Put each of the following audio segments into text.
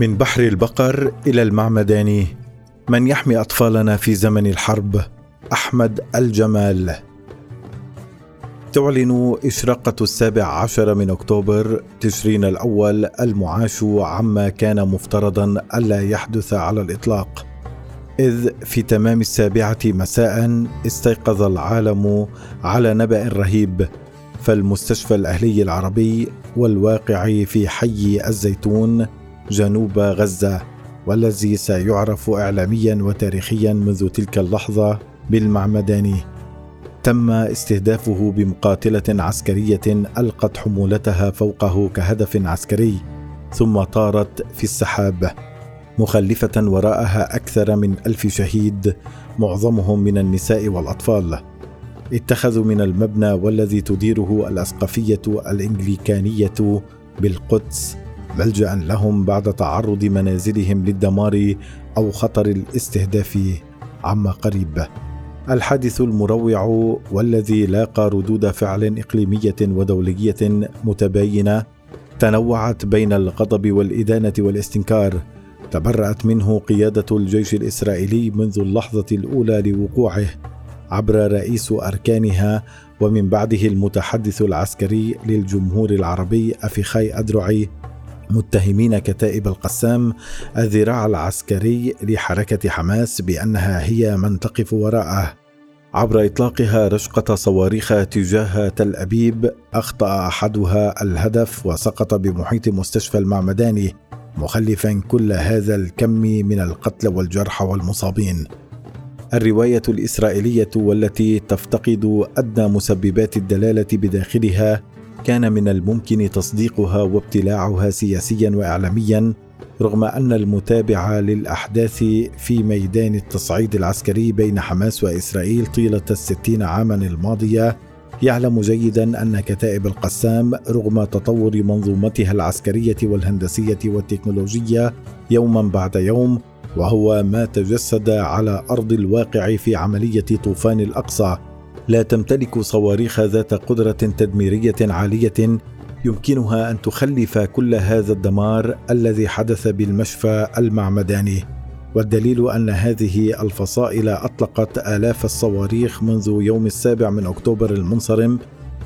من بحر البقر إلى المعمداني من يحمي أطفالنا في زمن الحرب أحمد الجمال. تعلن إشراقة السابع عشر من أكتوبر تشرين الأول المعاش عما كان مفترضا ألا يحدث على الإطلاق. إذ في تمام السابعة مساء استيقظ العالم على نبأ رهيب فالمستشفى الأهلي العربي والواقع في حي الزيتون جنوب غزة والذي سيعرف إعلاميا وتاريخيا منذ تلك اللحظة بالمعمداني تم استهدافه بمقاتلة عسكرية ألقت حمولتها فوقه كهدف عسكري ثم طارت في السحاب. مخلفة وراءها أكثر من ألف شهيد معظمهم من النساء والأطفال. اتخذوا من المبنى والذي تديره الأسقفية الإنجليكانية بالقدس. ملجأ لهم بعد تعرض منازلهم للدمار أو خطر الاستهداف عما قريب. الحادث المروع والذي لاقى ردود فعل إقليمية ودولية متباينة تنوعت بين الغضب والإدانة والاستنكار. تبرأت منه قيادة الجيش الإسرائيلي منذ اللحظة الأولى لوقوعه عبر رئيس أركانها ومن بعده المتحدث العسكري للجمهور العربي أفيخاي أدرعي. متهمين كتائب القسام الذراع العسكري لحركة حماس بأنها هي من تقف وراءه. عبر إطلاقها رشقة صواريخ تجاه تل أبيب أخطأ أحدها الهدف وسقط بمحيط مستشفى المعمداني مخلفا كل هذا الكم من القتلى والجرحى والمصابين. الرواية الإسرائيلية والتي تفتقد أدنى مسببات الدلالة بداخلها كان من الممكن تصديقها وابتلاعها سياسيا واعلاميا رغم أن المتابع للأحداث في ميدان التصعيد العسكري بين حماس وإسرائيل طيلة الستين عاما الماضية يعلم جيدا أن كتائب القسام رغم تطور منظومتها العسكرية والهندسية والتكنولوجية يوما بعد يوم وهو ما تجسد على أرض الواقع في عملية طوفان الأقصى. لا تمتلك صواريخ ذات قدرة تدميرية عالية يمكنها أن تخلف كل هذا الدمار الذي حدث بالمشفى المعمداني. والدليل أن هذه الفصائل أطلقت آلاف الصواريخ منذ يوم السابع من أكتوبر المنصرم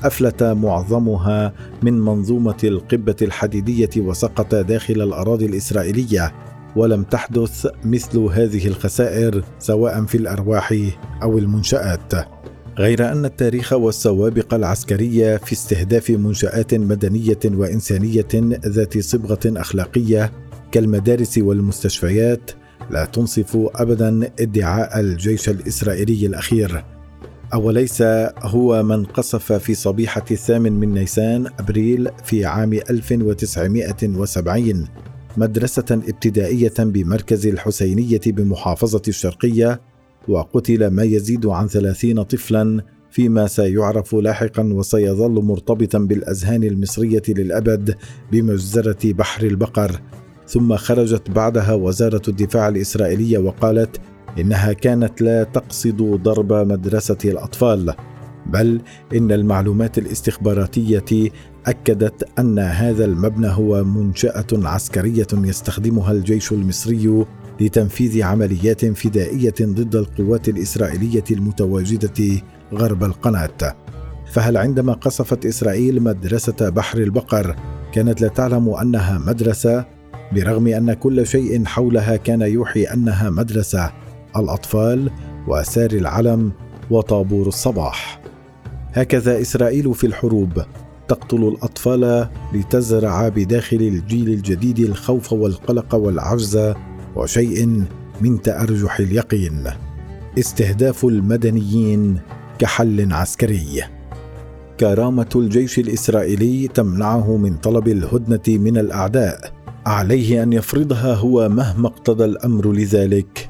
أفلت معظمها من منظومة القبة الحديدية وسقط داخل الأراضي الإسرائيلية. ولم تحدث مثل هذه الخسائر سواء في الأرواح أو المنشآت. غير أن التاريخ والسوابق العسكرية في استهداف منشآت مدنية وإنسانية ذات صبغة أخلاقية كالمدارس والمستشفيات لا تنصف ابدا ادعاء الجيش الإسرائيلي الأخير. أوليس هو من قصف في صبيحة الثامن من نيسان أبريل في عام 1970 مدرسة ابتدائية بمركز الحسينية بمحافظة الشرقية وقتل ما يزيد عن ثلاثين طفلا فيما سيعرف لاحقا وسيظل مرتبطا بالأذهان المصرية للأبد بمجزرة بحر البقر. ثم خرجت بعدها وزارة الدفاع الإسرائيلية وقالت إنها كانت لا تقصد ضرب مدرسة الأطفال بل إن المعلومات الاستخباراتية أكدت أن هذا المبنى هو منشأة عسكرية يستخدمها الجيش المصري لتنفيذ عمليات فدائية ضد القوات الإسرائيلية المتواجدة غرب القناة. فهل عندما قصفت إسرائيل مدرسة بحر البقر كانت لا تعلم أنها مدرسة برغم أن كل شيء حولها كان يوحي أنها مدرسة الأطفال وسار العلم وطابور الصباح. هكذا إسرائيل في الحروب تقتل الأطفال لتزرع بداخل الجيل الجديد الخوف والقلق والعجز وشيء من تأرجح اليقين استهداف المدنيين كحل عسكري. كرامة الجيش الإسرائيلي تمنعه من طلب الهدنة من الأعداء عليه أن يفرضها هو مهما اقتضى الأمر لذلك.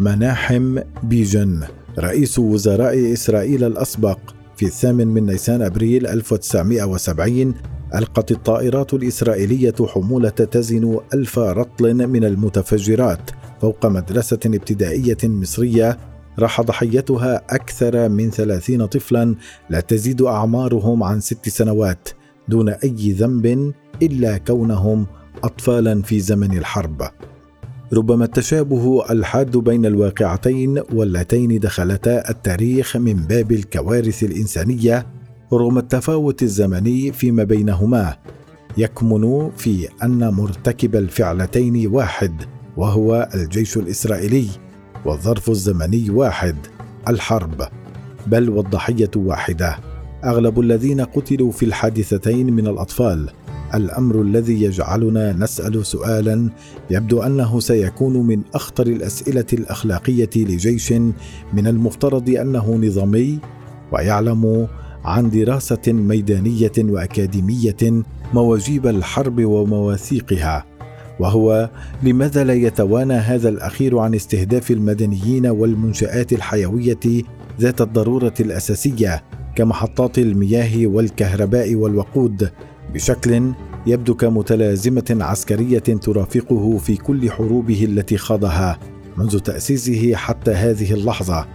مناحم بيجن رئيس وزراء إسرائيل الأسبق في الثامن من نيسان أبريل 1970 ألقت الطائرات الإسرائيلية حمولة تزن ألف رطل من المتفجرات فوق مدرسة ابتدائية مصرية راح ضحيتها أكثر من ثلاثين طفلا لا تزيد أعمارهم عن ست سنوات دون أي ذنب إلا كونهم اطفالا في زمن الحرب. ربما التشابه الحاد بين الواقعتين واللتين دخلتا التاريخ من باب الكوارث الإنسانية رغم التفاوت الزمني فيما بينهما يكمن في أن مرتكب الفعلتين واحد وهو الجيش الإسرائيلي والظرف الزمني واحد الحرب. بل والضحية واحدة. أغلب الذين قتلوا في الحادثتين من الأطفال. الأمر الذي يجعلنا نسأل سؤالا يبدو أنه سيكون من أخطر الأسئلة الأخلاقية لجيش من المفترض أنه نظامي ويعلم عن دراسة ميدانية وأكاديمية مواجيب الحرب ومواثيقها وهو لماذا لا يتوانى هذا الأخير عن استهداف المدنيين والمنشآت الحيوية ذات الضرورة الأساسية كمحطات المياه والكهرباء والوقود بشكل يبدو كمتلازمة عسكرية ترافقه في كل حروبه التي خاضها منذ تأسيسه حتى هذه اللحظة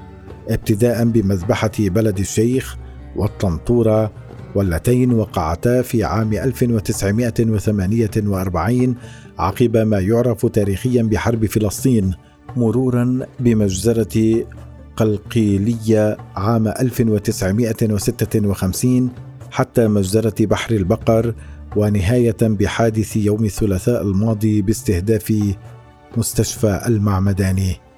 ابتداء بمذبحة بلد الشيخ والطنطوره واللتين وقعتا في عام 1948 عقب ما يعرف تاريخيا بحرب فلسطين مرورا بمجزرة قلقيلية عام 1956 حتى مجزرة بحر البقر ونهاية بحادث يوم الثلاثاء الماضي باستهداف مستشفى المعمداني.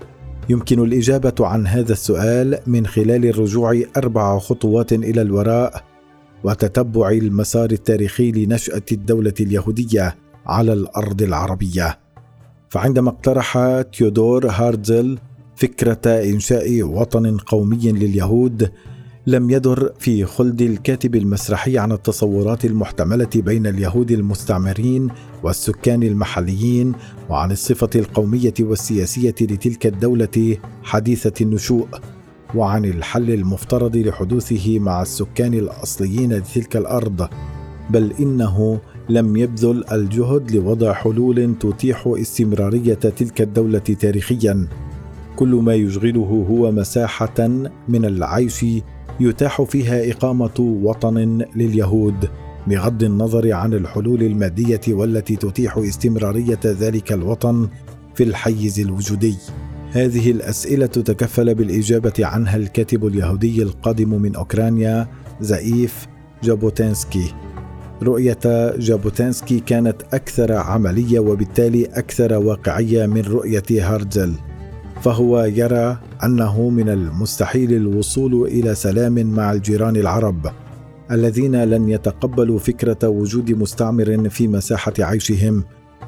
يمكن الإجابة عن هذا السؤال من خلال الرجوع أربع خطوات إلى الوراء وتتبع المسار التاريخي لنشأة الدولة اليهودية على الأرض العربية. فعندما اقترح تيودور هاردزل فكرة إنشاء وطن قومي لليهود لم يدر في خلد الكاتب المسرحي عن التصورات المحتملة بين اليهود المستعمرين والسكان المحليين وعن الصفة القومية والسياسية لتلك الدولة حديثة النشوء وعن الحل المفترض لحدوثه مع السكان الأصليين لتلك الأرض. بل إنه لم يبذل الجهد لوضع حلول تتيح استمرارية تلك الدولة تاريخيا. كل ما يشغله هو مساحة من العيش يتاح فيها إقامة وطن لليهود بغض النظر عن الحلول المادية والتي تتيح استمرارية ذلك الوطن في الحيز الوجودي. هذه الأسئلة تكفل بالإجابة عنها الكاتب اليهودي القادم من أوكرانيا زائيف جابوتينسكي رؤية جابوتينسكي كانت أكثر عملية وبالتالي أكثر واقعية من رؤية هارتزل فهو يرى أنه من المستحيل الوصول إلى سلام مع الجيران العرب الذين لن يتقبلوا فكرة وجود مستعمر في مساحة عيشهم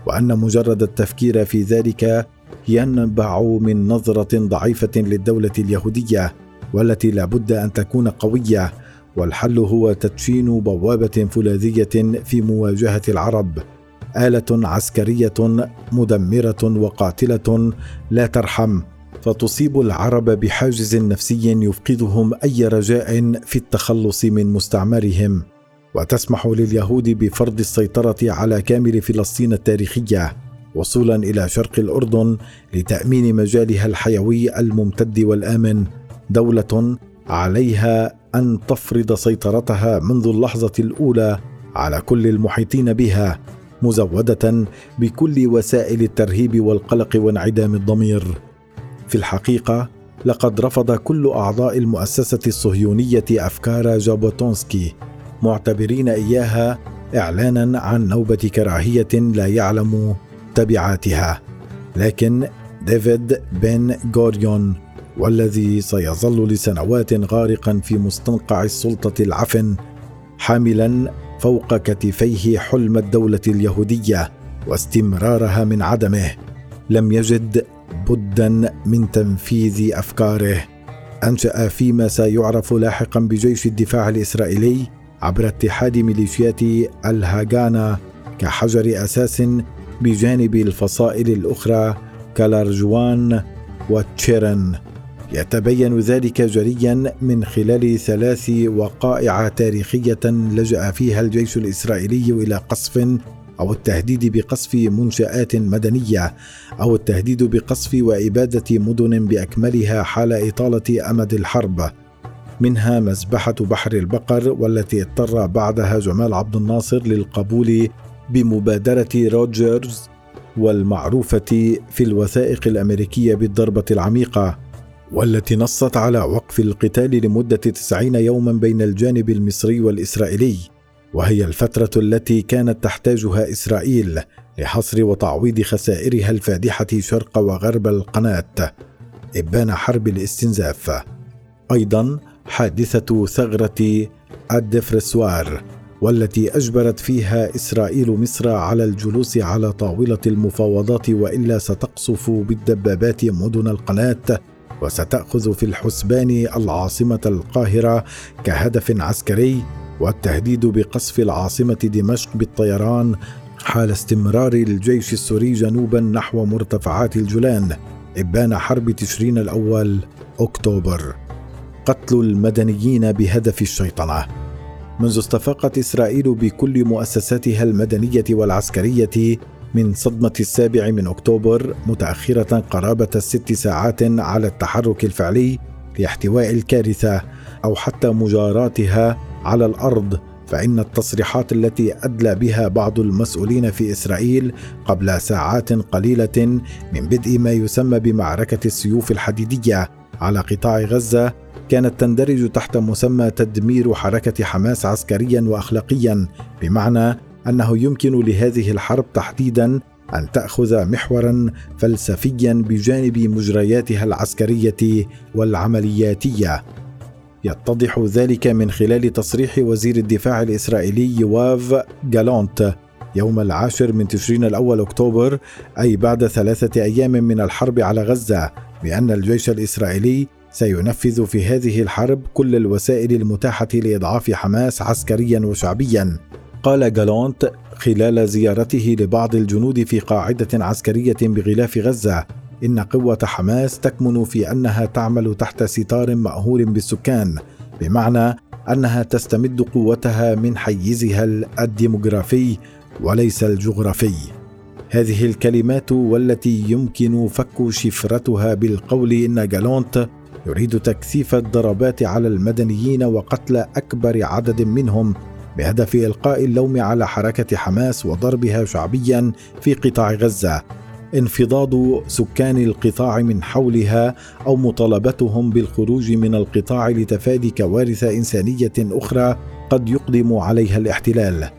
وأن مجرد التفكير في ذلك ينبع من نظرة ضعيفة للدولة اليهودية والتي لابد أن تكون قوية والحل هو تدشين بوابة فولاذية في مواجهة العرب آلة عسكرية مدمرة وقاتلة لا ترحم. فتصيب العرب بحاجز نفسي يفقدهم أي رجاء في التخلص من مستعمرهم. وتسمح لليهود بفرض السيطرة على كامل فلسطين التاريخية وصولا إلى شرق الأردن لتأمين مجالها الحيوي الممتد والآمن. دولة عليها أن تفرض سيطرتها منذ اللحظة الأولى على كل المحيطين بها مزودة بكل وسائل الترهيب والقلق وانعدام الضمير. في الحقيقة لقد رفض كل أعضاء المؤسسة الصهيونية أفكار جابوتونسكي معتبرين إياها إعلانا عن نوبة كراهية لا يعلم تبعاتها. لكن ديفيد بن غوريون والذي سيظل لسنوات غارقا في مستنقع السلطة العفن حاملا فوق كتفيه حلم الدولة اليهودية واستمرارها من عدمه لم يجد بدا من تنفيذ أفكاره. أنشأ فيما سيعرف لاحقا بجيش الدفاع الإسرائيلي عبر اتحاد ميليشيات الهاغانا كحجر أساس بجانب الفصائل الأخرى كالارجوان وتشيرن. يتبين ذلك جليا من خلال ثلاث وقائع تاريخية لجأ فيها الجيش الإسرائيلي إلى قصف أو التهديد بقصف منشآت مدنية أو التهديد بقصف وإبادة مدن بأكملها حال إطالة أمد الحرب. منها مذبحة بحر البقر والتي اضطر بعدها جمال عبد الناصر للقبول بمبادرة روجرز والمعروفة في الوثائق الأمريكية بالضربة العميقة والتي نصت على وقف القتال لمدة تسعين يوما بين الجانب المصري والإسرائيلي. وهي الفترة التي كانت تحتاجها إسرائيل لحصر وتعويض خسائرها الفادحة شرق وغرب القناة. إبان حرب الاستنزاف. أيضا حادثة ثغرة الدفرسوار والتي أجبرت فيها إسرائيل مصر على الجلوس على طاولة المفاوضات وإلا ستقصف بالدبابات مدن القناة وستأخذ في الحسبان العاصمة القاهرة كهدف عسكري والتهديد بقصف العاصمة دمشق بالطيران حال استمرار الجيش السوري جنوبا نحو مرتفعات الجولان إبان حرب تشرين الأول أكتوبر. قتل المدنيين بهدف الشيطنة. منذ استفاقت إسرائيل بكل مؤسساتها المدنية والعسكرية من صدمة السابع من أكتوبر متأخرة قرابة الست ساعات على التحرك الفعلي لاحتواء الكارثة أو حتى مجاراتها على الأرض فإن التصريحات التي أدلى بها بعض المسؤولين في إسرائيل قبل ساعات قليلة من بدء ما يسمى بمعركة السيوف الحديدية على قطاع غزة كانت تندرج تحت مسمى تدمير حركة حماس عسكريا واخلاقيا بمعنى أنه يمكن لهذه الحرب تحديدا أن تأخذ محورا فلسفيا بجانب مجرياتها العسكرية والعملياتية. يتضح ذلك من خلال تصريح وزير الدفاع الإسرائيلي يواف جالونت يوم العاشر من تشرين الأول أكتوبر أي بعد ثلاثة أيام من الحرب على غزة بأن الجيش الإسرائيلي سينفذ في هذه الحرب كل الوسائل المتاحة لإضعاف حماس عسكريا وشعبيا. قال جالونت خلال زيارته لبعض الجنود في قاعدة عسكرية بغلاف غزة إن قوة حماس تكمن في أنها تعمل تحت ستار مأهول بالسكان بمعنى أنها تستمد قوتها من حيزها الديموغرافي وليس الجغرافي. هذه الكلمات والتي يمكن فك شفرتها بالقول إن جالونت يريد تكثيف الضربات على المدنيين وقتل أكبر عدد منهم بهدف إلقاء اللوم على حركة حماس وضربها شعبيا في قطاع غزة. انفضاض سكان القطاع من حولها أو مطالبتهم بالخروج من القطاع لتفادي كوارث إنسانية أخرى قد يقدم عليها الاحتلال.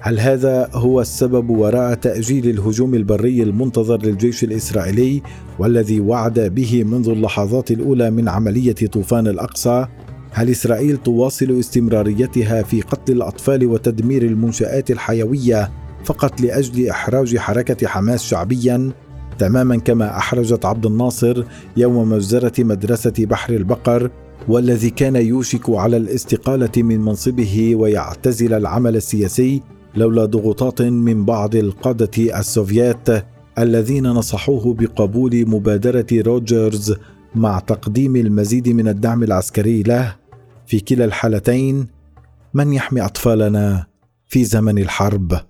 هل هذا هو السبب وراء تأجيل الهجوم البري المنتظر للجيش الإسرائيلي والذي وعد به منذ اللحظات الأولى من عملية طوفان الأقصى؟ هل إسرائيل تواصل استمراريتها في قتل الأطفال وتدمير المنشآت الحيوية؟ فقط لأجل إحراج حركة حماس شعبيا تماما كما أحرجت عبد الناصر يوم مجزرة مدرسة بحر البقر والذي كان يوشك على الاستقالة من منصبه ويعتزل العمل السياسي لولا ضغوطات من بعض القادة السوفيات الذين نصحوه بقبول مبادرة روجرز مع تقديم المزيد من الدعم العسكري له. في كلا الحالتين من يحمي أطفالنا في زمن الحرب؟